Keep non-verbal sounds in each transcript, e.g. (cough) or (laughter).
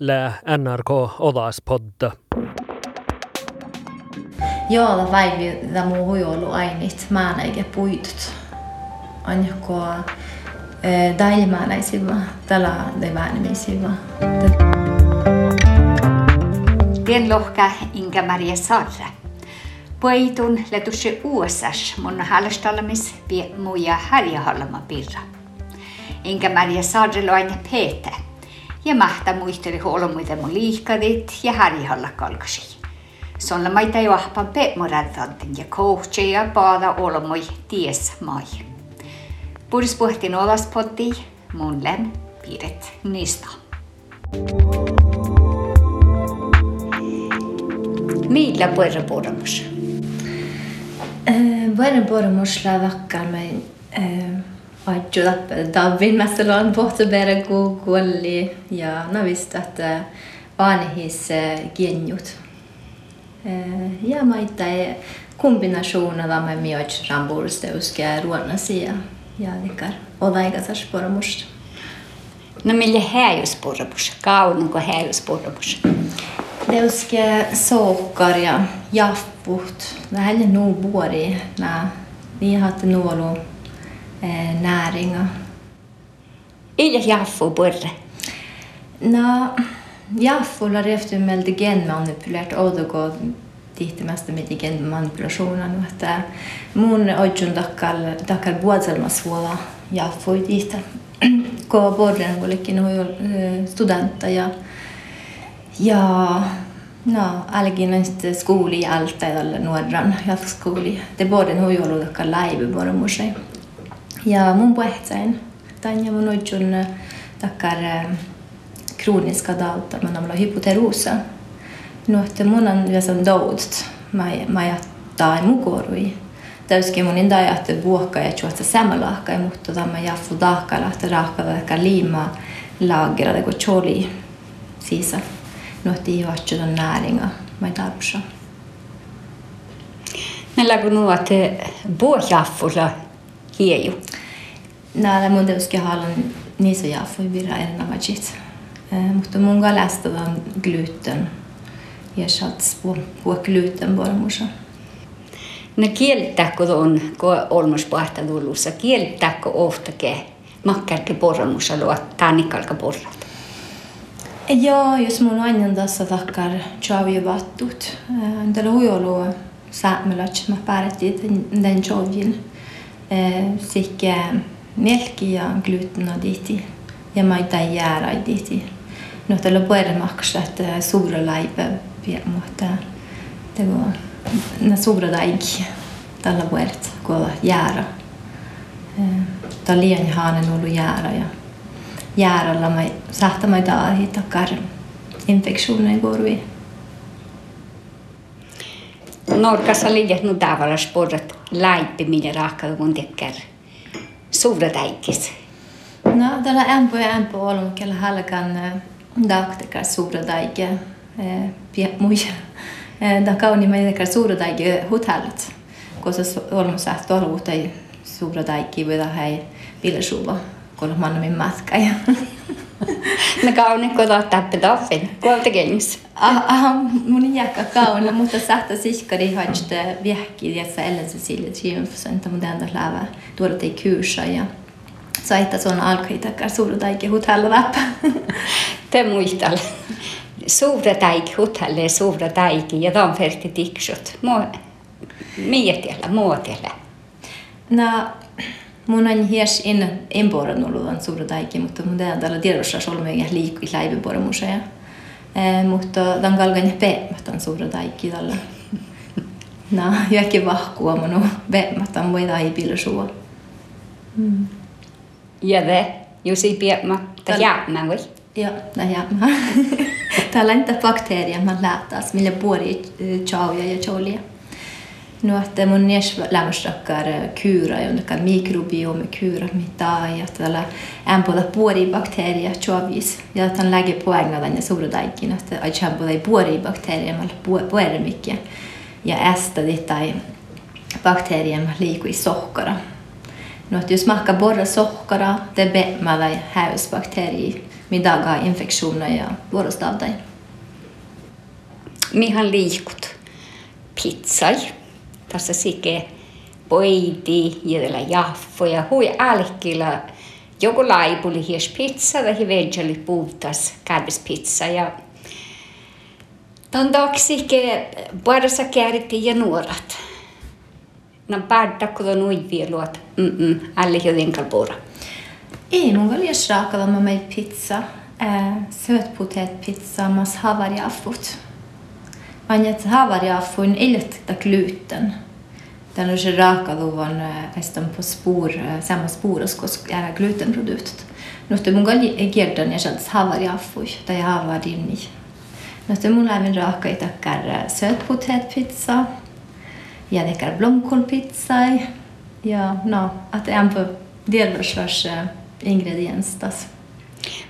le NRK Odaspodda. Joo, päivi tämä huijolu ainit määnäike puidut. Anjako dailmäänäisiva, tällä deväänimisiva. Tien lohka Inga Maria Sarre. Puitun letusse USS mun halastallamis vie muja harjahallama pirra. Inga Maria Sarre loine Peete. Ja mahta muisteli huolomuita mun liikadit ja harjahalla kalkasi. Sonla maita jo ahpan peemuraddantin ja kohtse ja paada olomoi ties mai. Puris puhtiin olaspoddi mun lem piiret niistä. Millä puhuta puhumus? Vuoden puhumusla vakkar mig Ajo Davin mässällä pohti bere kuolli ja no visst att vanhis genjut. Ja maita kombinationilla med mjöch rambursteuska ruonasia ja vikar odaigasas puhumus. No millä häjyspormus? Kaununko häjyspormus? Deuske sokkar ja jaffut. Det här är nog bori Eh, näring. Och... Ilja Jaffo Burre? Nå, Jaffo har efter med genmanipulerat och då går dit det mesta med genmanipulationen. Mun ojun dakkal, dakkal vuodelma suola Jaffo dit. (clears throat) Kun Burren olikin studenta ja, ja No, algin on sitten skuuli alta ja nuoran jatkoskouli. Te vuoden huijoluudakkaan laivi vuoden musein. ja mun puhetain. Tanja mun oitsun äh, takkar ähm, kroniska dauta, men amla hypoterusa. Nu että mun on jäsen doudst, mä jättää mukorui. Täyski mun inda jätte vuokka ja juotsa sämälahkai, mutta tota, tämä jaffu dahka lähtee rahka vaikka liimaa lagrade kun choli sisä. Nu että juotsa on näringa, mä tapsa. Näillä kun nuote vuokjaffusla kiejuu. Mun täyski haluan niissä jaffu virra erinomaisesti. Mutta mun lästä on gluten. Ja sats på gluten bara morsa. No kieltäkö on, kun olmus pahta tullussa, kieltäkö ohtake makkarke porramussa luot tannikalka porrat? Joo, jos mun aina tässä takkar chavi vattut. Tällä huijolu säämälät, mä päätettiin den chavin. Sikke melki ja gluten och diti. Ja mä ei jäädä diti. No tällä puolella maksaa, että suura laiva mutta det går när stora daig tällä puolella kun jäädä. Tällä liian haanen ollut jäädä ja jäädällä mä sahta mä taahi takkar infektionen går vi. Norkassa liian nu tavalla sporrat laippi minä rahkaa kun tekkär suura daigis. No, tällä ämpö ja ämpö on kellä halkan daktekar suura daige muja. Da kauni suura daige hotellet. Koska ollut ei suura daige vielä hei bilasuva. Kun man min matka ja. (laughs) No kauni kun ottaa pedoffin. Kuolta kengs. Ah, mun jäkka kauna, mutta sahta siskari hajte viehki ja sä ellen Cecilia Triumfsen, mutta mun enda lävä tuoda tei kursa ja saita son alkaitakar suura daige hotellräppa. (laughs) Te muistal. Suura taik hotelli suura taiki ja tämän ferti tiksut. Mietellä, muotella. No, mun on hies in inboran ollut on suura daigi, mutta mun tehdään tällä tiedossa solmia ja liikkui läivibora musea. Eh, mutta tämän kalkan peemätän suura daigi tällä. No, jäkki vahkua mun peemätän voi tai pilsua. Mm. Ja det, jos ei piemä, tai jäämä vai? Joo, det jäämä. (laughs) Täällä on bakteerier man lätas, millä puoli chauja ja cholia. nuorten mun mies lämmösrakkar eh, kyyra, jonnekä mikrobiomi kyyra, mitä ajat, tällä ämpöllä puolibakteeria, chovis, ja tämän lääke poengatan ja suurudaikin, että aitsi ämpöllä puolibakteeria, mä puolimikkiä, ja ästädi tai bakteeria mä liikui sohkara. No, että jos mahka borra sohkara, te bemällä häysbakteeria, mitä kaa infektioner ja vuorostavtain. Mihan liikut? Pizzai. Tässä sike poiti ja jaffu ja hui alkilla joku laipuli hies pizza ja hi puutas pizza ja Tandaksi ke parassa kääritti ja nuorat. No päädä kun on uiviluot. Mm-mm, alle joten kalpura. Ei mun välillä raakalla mä mei pizza. Äh, sötpotetpizza mas Annat äh, havar äh, eh, jag funnit iltkta gluten. Den är raka luvan estan på spår, samma spår och är glutenprodukt. Något mun kiertän ja sieltä havar jag funnit, tai havar dinni. Något mun även raka i tackar äh, sötpotätpizza, jag läcker blomkålpizza, ja, no, att det är en på delvis vars ingrediens. Tas.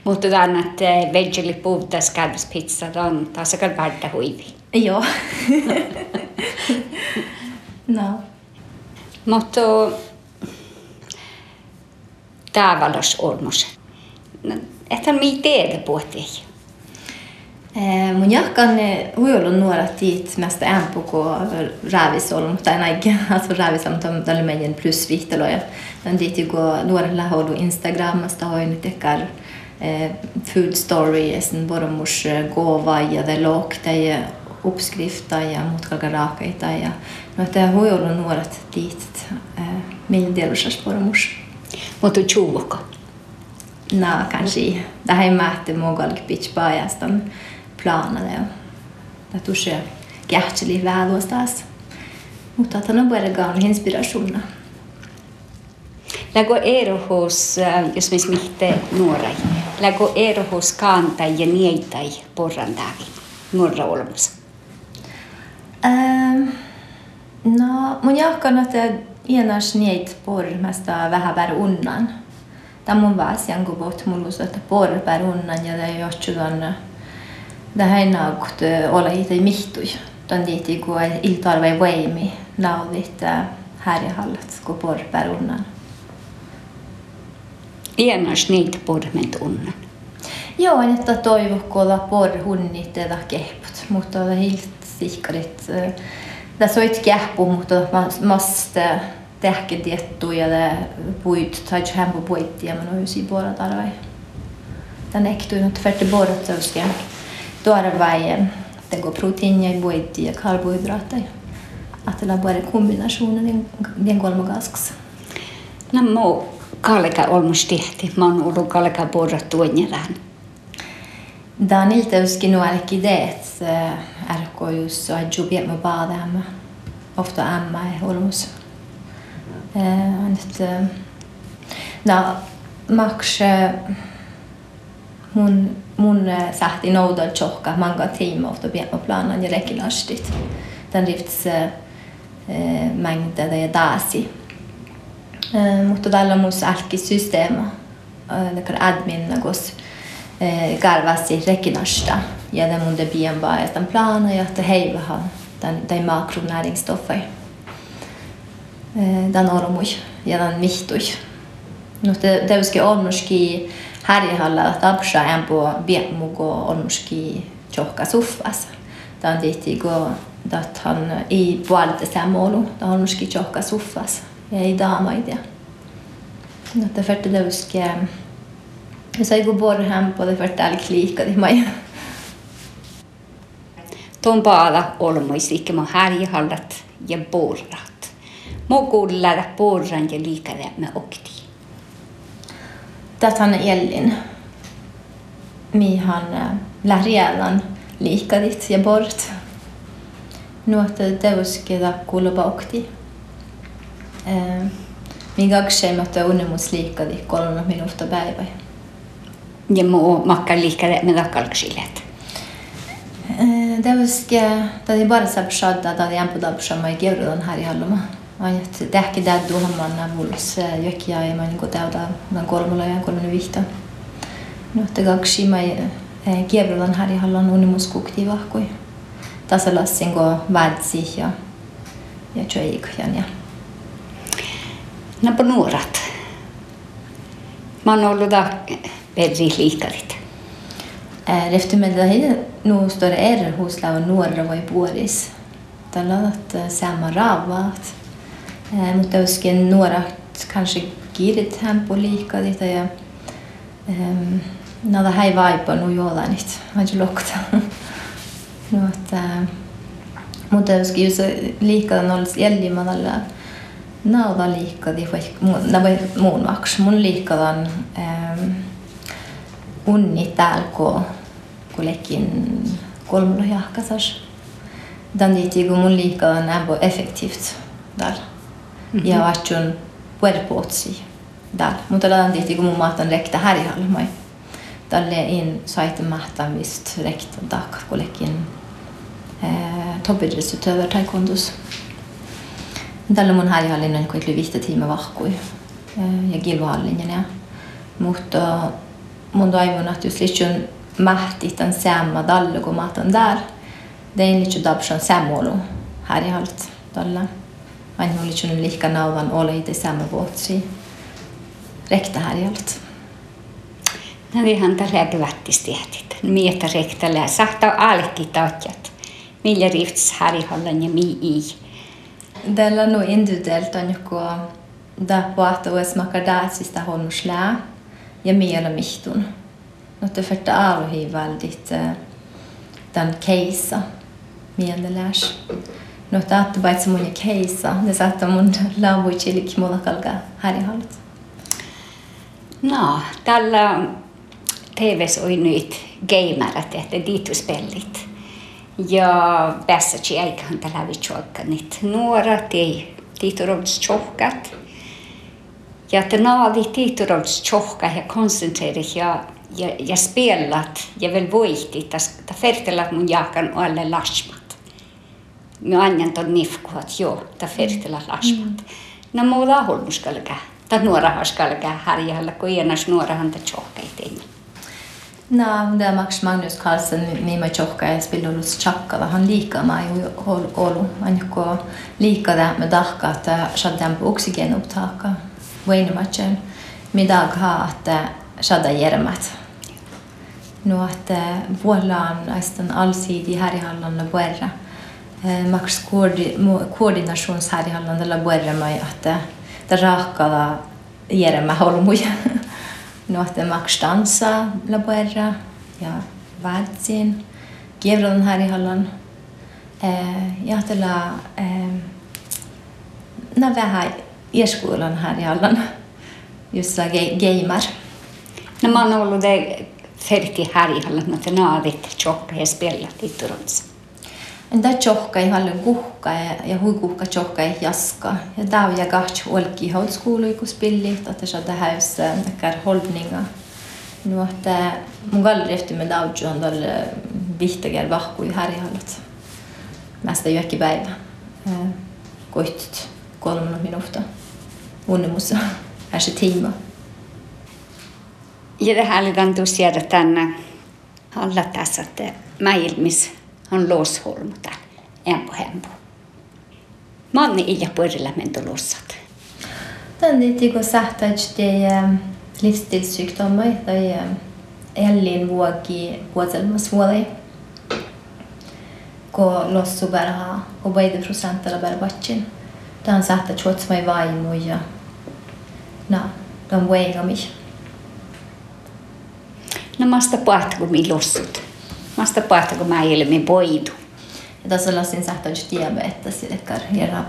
Mutta tämän, että vegeli puhutaan skalvis pizza, on taas aika varta huivi. Ja. (laughs) no. Mutta tämä valos olmus. Että mi teitä puhuttiin? Eh, mun jahkan huijollun nuoret tiit mästä ämpuko räävisolmu, mutta en aika, alltså räävisolmu on tällä meidän plusvihtelöjä. Tämän tiitti kun nuorella hoidu Instagramasta hoinut ehkä eh, food story, sen boromors eh, gåva ja det låg det uppskrift tai ja mutkalgaraakai tai ja noita huijulun nuoret eh, min mildelusas pormus. Mutta chuuka. Nää kanske. Det här är mätte mogalk pitch bajastan alltså planade. Det tusche gärtseli väluostas. Mutta att han har börjat gav inspirationer. Lägå erohus, jos me smihte nuorai, lägå erohus kaantai ja nietai porran tääkin nuorra olemassa. No, mun ienas nieit porr mesta vähän bär unnan. Tämä mun vaas janku bort mullus, että porr bär unnan ja är jotsudan det här naukt olla hit i mihtui. Ton diiti kun iltarve voimi naudit härjahallat kun porpär unnan. Ienas niitä porment unnan. Joo, että toivokkolla por hunnit ja kehput, mutta on helt sicherheit. Das sollte gäbung man måste tähkä tiettyjä puit tai hämpö puittia man olisi bora tarvai. Tän ektuin on tvärt bora tövske. Tuoda det går proteiiner i puittia ja karbohydraatteja. Att det bara kombinationen den går man gasks. Nämä kalka olmus tehti. Mä oon ollut kalka bora tuonjärään. Tämä on iltäyskin nuolekin teet ärkoius ja ajubia mä paadaamme. Ofta ämmä ja ulmus. Eh, Nyt, eh, no, maks mun, eh, mun sähti noudal tjohka manga tiima ofta biemma planan ja rekilastit. Den rifts mängde det dasi. Mutta tällä mun sähki systeema, admin, kun karvasi rekinastaa ja der bara ist am Plan, ja der Heibe hat, dann der Makronäringsstoffe. Dann oromuj, ja dann mich durch. Noh, te, teuski olnuski härjihalla tapsa ämpo viemugo olnuski tjohka suffas. Ta on tihti, kun han ei puolta samoolu, ta olnuski tjohka suffas Det ei daamaita. No, Jag färte teuski, ja sai kun borhän, po te färte älk liikadi maja. Tuon paala olmoisi, mä härjehallat ja borrat. Må kuulla borran ja liikade med okti. Tähän Elin. Mihan lähriälan liikadit ja bort. Nuotta teuskeda kulbaukti. Mikä kseimättä unnemus liikadi kolme minuuttia päivä. Ja muu makka liikade med dakalksilet. Teuske, tämä bara sabshadda, tämä on på dabshama i Geurudan här i Halloma. Ainult tehki täytyy hamman mullus jokia ja mä niinku täytä tämän kolmulla ja kolmen vihta. No, te kaksi mä kievrulan här i Halland unimuskukti vahkui. Tasalassin ko vädsi ja ja tjöikjan ja. På nuorat. Mä oon ollut da perri Eh, Efter Medahid nu står det R hos Lava Norra var i Boris. Det är Tällä sama raavat. Mutta joskin några kanske kiirit hämpu liikadita ja det nada hei vaipa nu gjorde eh, jag inte det. Jag har jolanit. Mä en lokta. no, että, mutta joskin just liikada nollis jäljimadalla. Nada liikadi, nada muun maks. Mun liikadan äh, eh, unni täällä ko ko lekin kolmella jahkasas dan di kun mun liikkadan äbo effektivt dal mm -hmm. ja vatsun puerpotsi dal mutta dan di kun mun matan rekta här i hall mai dalle in saite vist rekta dak ko lekin eh toppidrettsutøver taekwondos. Tällä mun häihallin on kuitenkin vihtä tiima vahkui. Ja kilvahallin ja. Mutta mundoimun atusliciun mahtitan seamma dallugu matan där. Det är lite dabshan samolu här i halt dalla. Aina oli sinun lihka nauvan och itse samma vuotsi. Rekta här i halt. No ihan tällä kvättistiehtit. Mietä rektällä sahta alki tautjat. Millä rifts härihallan ja mi i. Tällä on individuellt on joku da puhuttu, että makadatsista honnuslää ja meillä mihtun. Eh, no te färta aaruhi väldit tämän keissa mielelläs. No te aatte paitsi mun keissa, ne saatte mun laavui chilik mulla kalkaa härihalut. No, tällä TVs oli nyt gamerät, että diituspelit. Ja vässätsi eiköhän tällä vitsuokka nyt nuorat, ei diiturovitsuokkat. Ja että naavi tiiturovs tjohka ja koncentreerit ja, ja, ja spelat ja väl voitit. Ta fertelat mun jaakan alle lasmat. Mä annan ton nifkuat, joo, ta fertelat lasmat. Mm. No muuta holmuskalka. Ta nuora haskalka harjalla, kun ienas nuorahan ta tjohka ei No, det är Max Magnus Carlsen, Mima Tjokka, jag spelar hos Tjakkala. Han liker mig i Olu. Han ikke liker det med dere at jeg skjedde på oksygenopptaket. Wayne-matchen med Dagha att eh, Shada Jermat. Nu att eh, Vuolan aistan allsidig här i Halland och eh, Borra. Max koordinations här i Halland eller Borra mig att det rakala Jerma Holmuja. Nu att Max dansa la Borra. Ja, Vadsin. Gevran här i Halland. Jag att la... När vi e-skolan här i Allan. Just så gamer. När man håller färdig här i Allan, att nu har vi tjocka spel lite Det Entä tjocka ei halua kuhka ja huikuhka tjocka ei jaska. Ja tää on jakahts olki holtskuului, kun spillit, että se on tähän näkär holbninga. No, että mun gallrehti me daudju on tälle vihtager vahkui härjalat. Mästä jökki päivä. Koitut kolme minuuttia. Se tiima. Ja det är tosiaan tänne alla tässä, että maailmissa on losholmuta empo hempo. Manni illa puolella mentolossat. Tänne tiko sähtäjt det livsstilssykdommer. Det er elinvuoki vuoselmasvuoli. Ko lossu berha och beide prosentilla berbacin. Dan sähtä chuotsmai vaimu na, dan weiga mich. No masta pahtako mi lossut. Masta pahtako mä ilmi poidu. Ja tässä lassin sähtäjt diabetes, eli kerran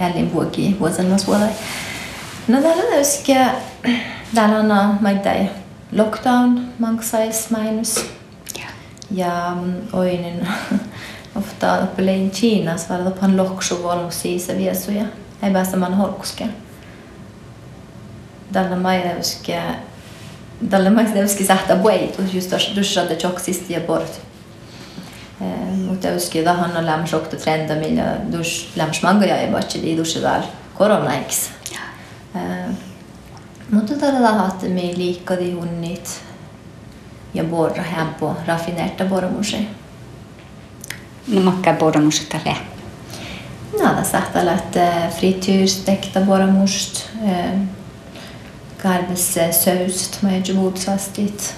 elinvuoki vuoselmasvuoli. No täällä löysikä täällä on maittai lockdown mangsais mainus. Ja oinin ofta uppelein Kiinas var det på en loksu volmus siis viesuja. Ei päästä man holkuske. Dalmajevske Dalmajevski sahtapoi, tuossa just tuossa dushade choksist ja bort. Mutta yski vähän on lämsokta trenda, millä dus lämsmangoja ei vaikka di dushadal koronaiksi. Mutta tällä lahaatte me liikkadi hunnit ja borra hän på raffinerta bormusi. No makka bormusi tälle. No, det sagt att frityrstekta bormust. Eh, kalbissöğüs tutmaya cumhurdu vastit.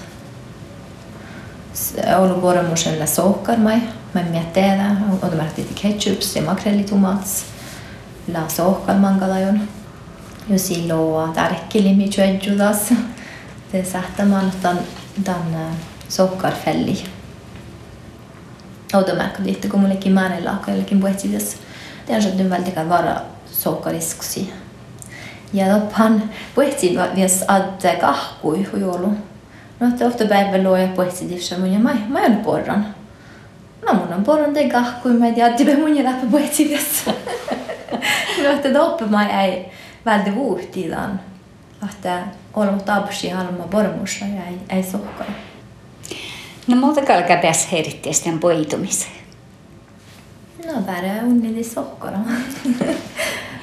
Onu vuoron musen sohkarmai, mä en miettä tehdä, on märtit ketchups ja makrelitumats, la sohkarmankalajon. Jo silloin tärkkilimi tjöntjudas, det sähtämään tämän, tämän sohkarfälli. Odo märkad jättekommunikin määrän laaka jollekin puhetsides. Det on välttämättä vara sohkariskusi. Ja loppan puetsi vies ad kahkui hujoulu. No, että ofta päivällä luoja puetsi mun ja mä, mä en porran. No mun on porran te kahkui, mä en tiedä, että mun ja läppä puetsi vies. (laughs) No, että doppe mä ei väldigt vuhtidan. Että olemme tapusi halma pormussa ja ei, ei sohkara. No muuta kalkaa tässä heritteisten poitumiseen. No, bara onnelig sohkara.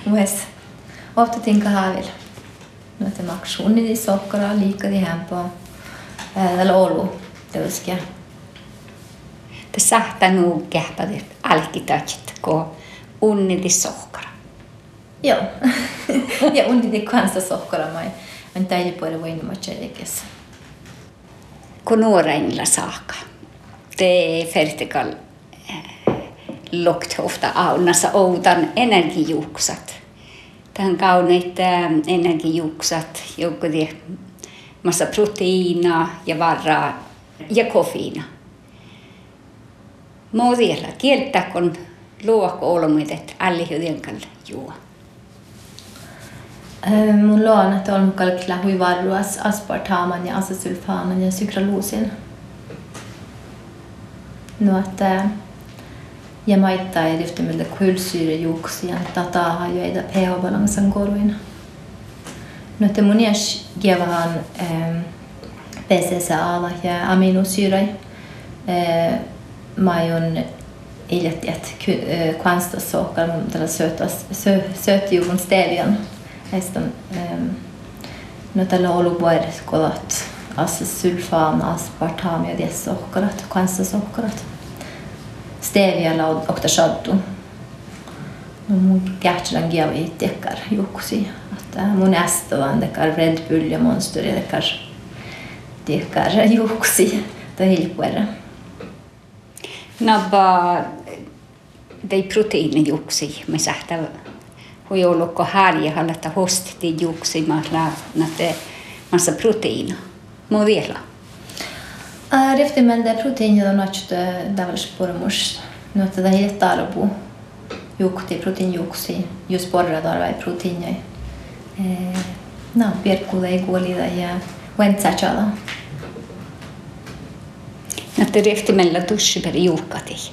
Myös ofta tänker jag väl något om aktionen i socker och lika de här på eh, eller Oulu, det uskar jag. Det sahtar nog kähpädet alkitajt, kun unniti sohkara. Joo. ja (laughs) unniti kanssa ju mä en täydy puolella voinut matchajekes. Kun nuorenilla saakka. Det vertikal eh, lukt ofta aunassa outan energijuksat. Tämän kauneit energijuuksat, joku massa proteiina ja varraa ja kofiina. Muodilla kieltä kun luokko olmuitet alli hyvin juo. Mun luon, että on kalkla huivarruas aspartaman ja asesulfanan ja sukralusin. No, että jamaittain ryhtymillä kylsyyrejuksia tataa ja etä pH-balansan koruin. No te mun jäs kievahan ähm, PCCA ja aminosyyrei. Äh, Majun iljettiet äh, kvanstasohkar mun tällä söötjuvun stevian. Näistä ähm, no tällä olupuedet kolat. Assulfaan, aspartam ja diessohkarat, kvanstasohkarat. Stevialla octashaddu. No mun kähtsän kiavi tekkar juksi. Että mun ästävän tekkar Red Bull ja Monster ja tekkar tekkar juksi. Tai hilkuera. Nabba dei proteiini juksi, me sähtä hui huijolukko harja hallata hosti juksi, ma la nate massa proteiina. Mun vielä. riktig mengde protein i det nattkjøttet. Det er vel sporemors. Nå er det lettere å bo. Jukti, protein juksi, jo sporre der vei protein i. Nå, bjerkule i går lida i ventsetja da. Nå er det riktig mengde dusje per jukka til.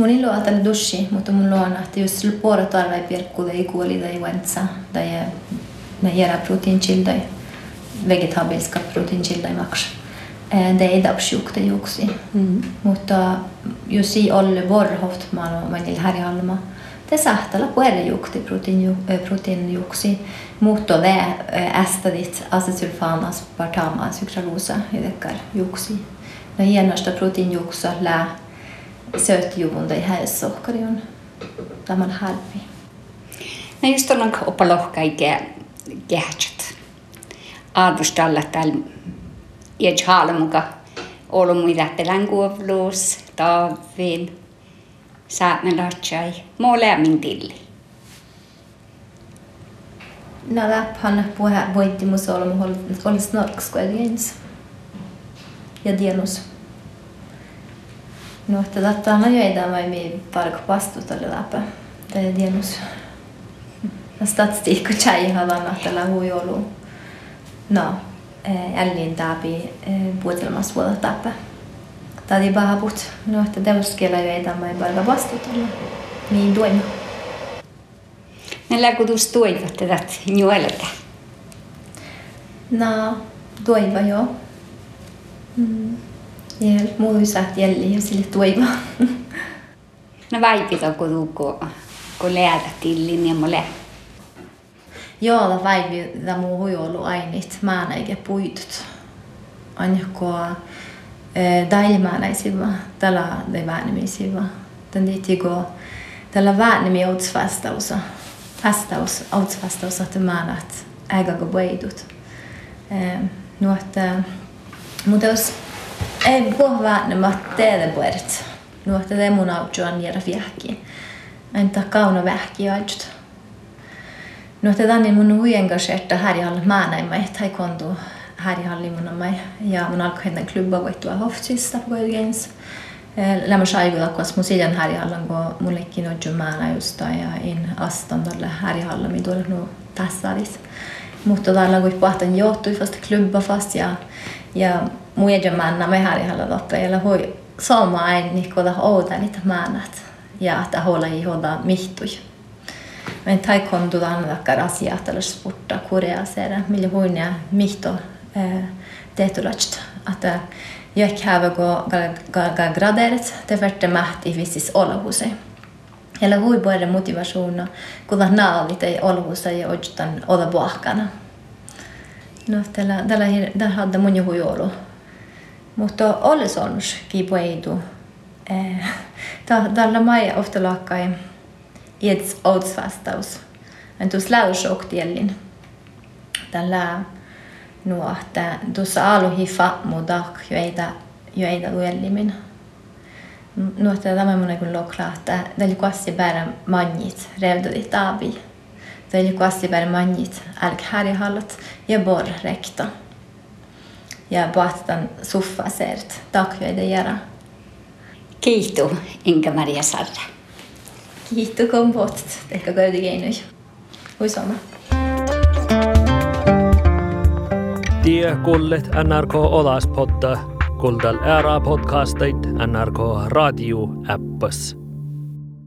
Mun ilo atal dushi, mutta mun luona, että jos puolet tarvii pirkkuja, ei kuoli tai ventsa, tai ne jäädä proteiinchildai, vegetabilska proteiinchildai maksaa. tehdä suhte juoksi. Mm. Mutta mm, jos ei ole vorhohtmano manil härihalma, te sahtala kuere juokti protein juoksi. Eh, Mutta ve eh, ästadit asetylfanas partamaan sykraluusa ydekkar juoksi. No hienosta protein juoksa lää sötjuvunda i häissohkarion. Tämä on harvi. No just on oppalohka ikä kehtsät. Aadustalla täällä ja chalmuka olumui täppelän kuovluus, taavin, saatne latsai, molemmin tilli. No läphän puhe voitti mus olmu oli snorks kuitenkin. Ja dienus. No, että tätä on ajoita mai mi park tälle läpä. Det dienus. Statistiikka chai halan että la huijolu. No, älliin taapi puutelmas vuoda tapa. Tadi bahabut, no että teuskella jo ei tämä ei parka vastuutella. Niin tuin. Näillä kutus tuivat tätä juolta. No, tuiva joo. Mm. Ja muisat jälli ja sille tuiva. (laughs) no vaipita kun kun läätä tillin ja mulle Joo, da vaivi da mu huijolu ainit määnäike puitut. Anjako dailmäänäisiva, tällä de väänimisiva. Den diitigo tällä väänimi outsvastausa. Fastaus, outsvastaus, että määnät äigaga puidut. No, että mutta jos Ei puhua nämä teille puhuet. Nuotta te mun autjuan jäädä fiäkki. Entä kauna vähki ajut. Nuotta tänne mun huiengaserta härjalla määnäimä, että ei kontu härjalla mun mai. Ja mun alkoi hendan klubba voittua hoftista på Games. Lämmä saikulla, koska mun siljan härjalla, kun mullekin on jo määnä just ja in astandalle härjalla, min tuolla nu tässä olisi. Mutta täällä kun pahtan johtui vasta klubba fast ja ja muiden manna me härjalla loppujen ja hui sama en niin ouda niitä määnät ja että hålla i hålla mihtui. Men tai kondu dan takkar asiat eller sporta Korea ser millä huinia mihto eh, tehtulast att jag häve gå ga graderet det värte mätt i vissis olohuse. Eller hui både motivation kun naalit ei olohuse ja ojtan olla buahkana. No, tällä, tällä, tällä hade mun jo huijolu. Mutta olesons kipueidu. Eh, (laughs) tällä mai ofta lakkai ieds outsvastaus. En tuossa läusoktiellin. Tällä nuo, että tuossa aluhi fammu dak joita joita luellimin. Että tämä mun kun lokla, että tällä kuassi bära manjit, revdodit abi. Tällä kuassi bära manjit, älk harjahallat ja borrekta. Ja bahtan suffasert, takjoida jara. Kiitos, Inga-Maria Sarra. Hit och kompott. Tänk att gå ut i grejer nu. Och i sommar. Tie kullet NRK Olas podda, kuldal ära podcastit NRK Radio äppäs.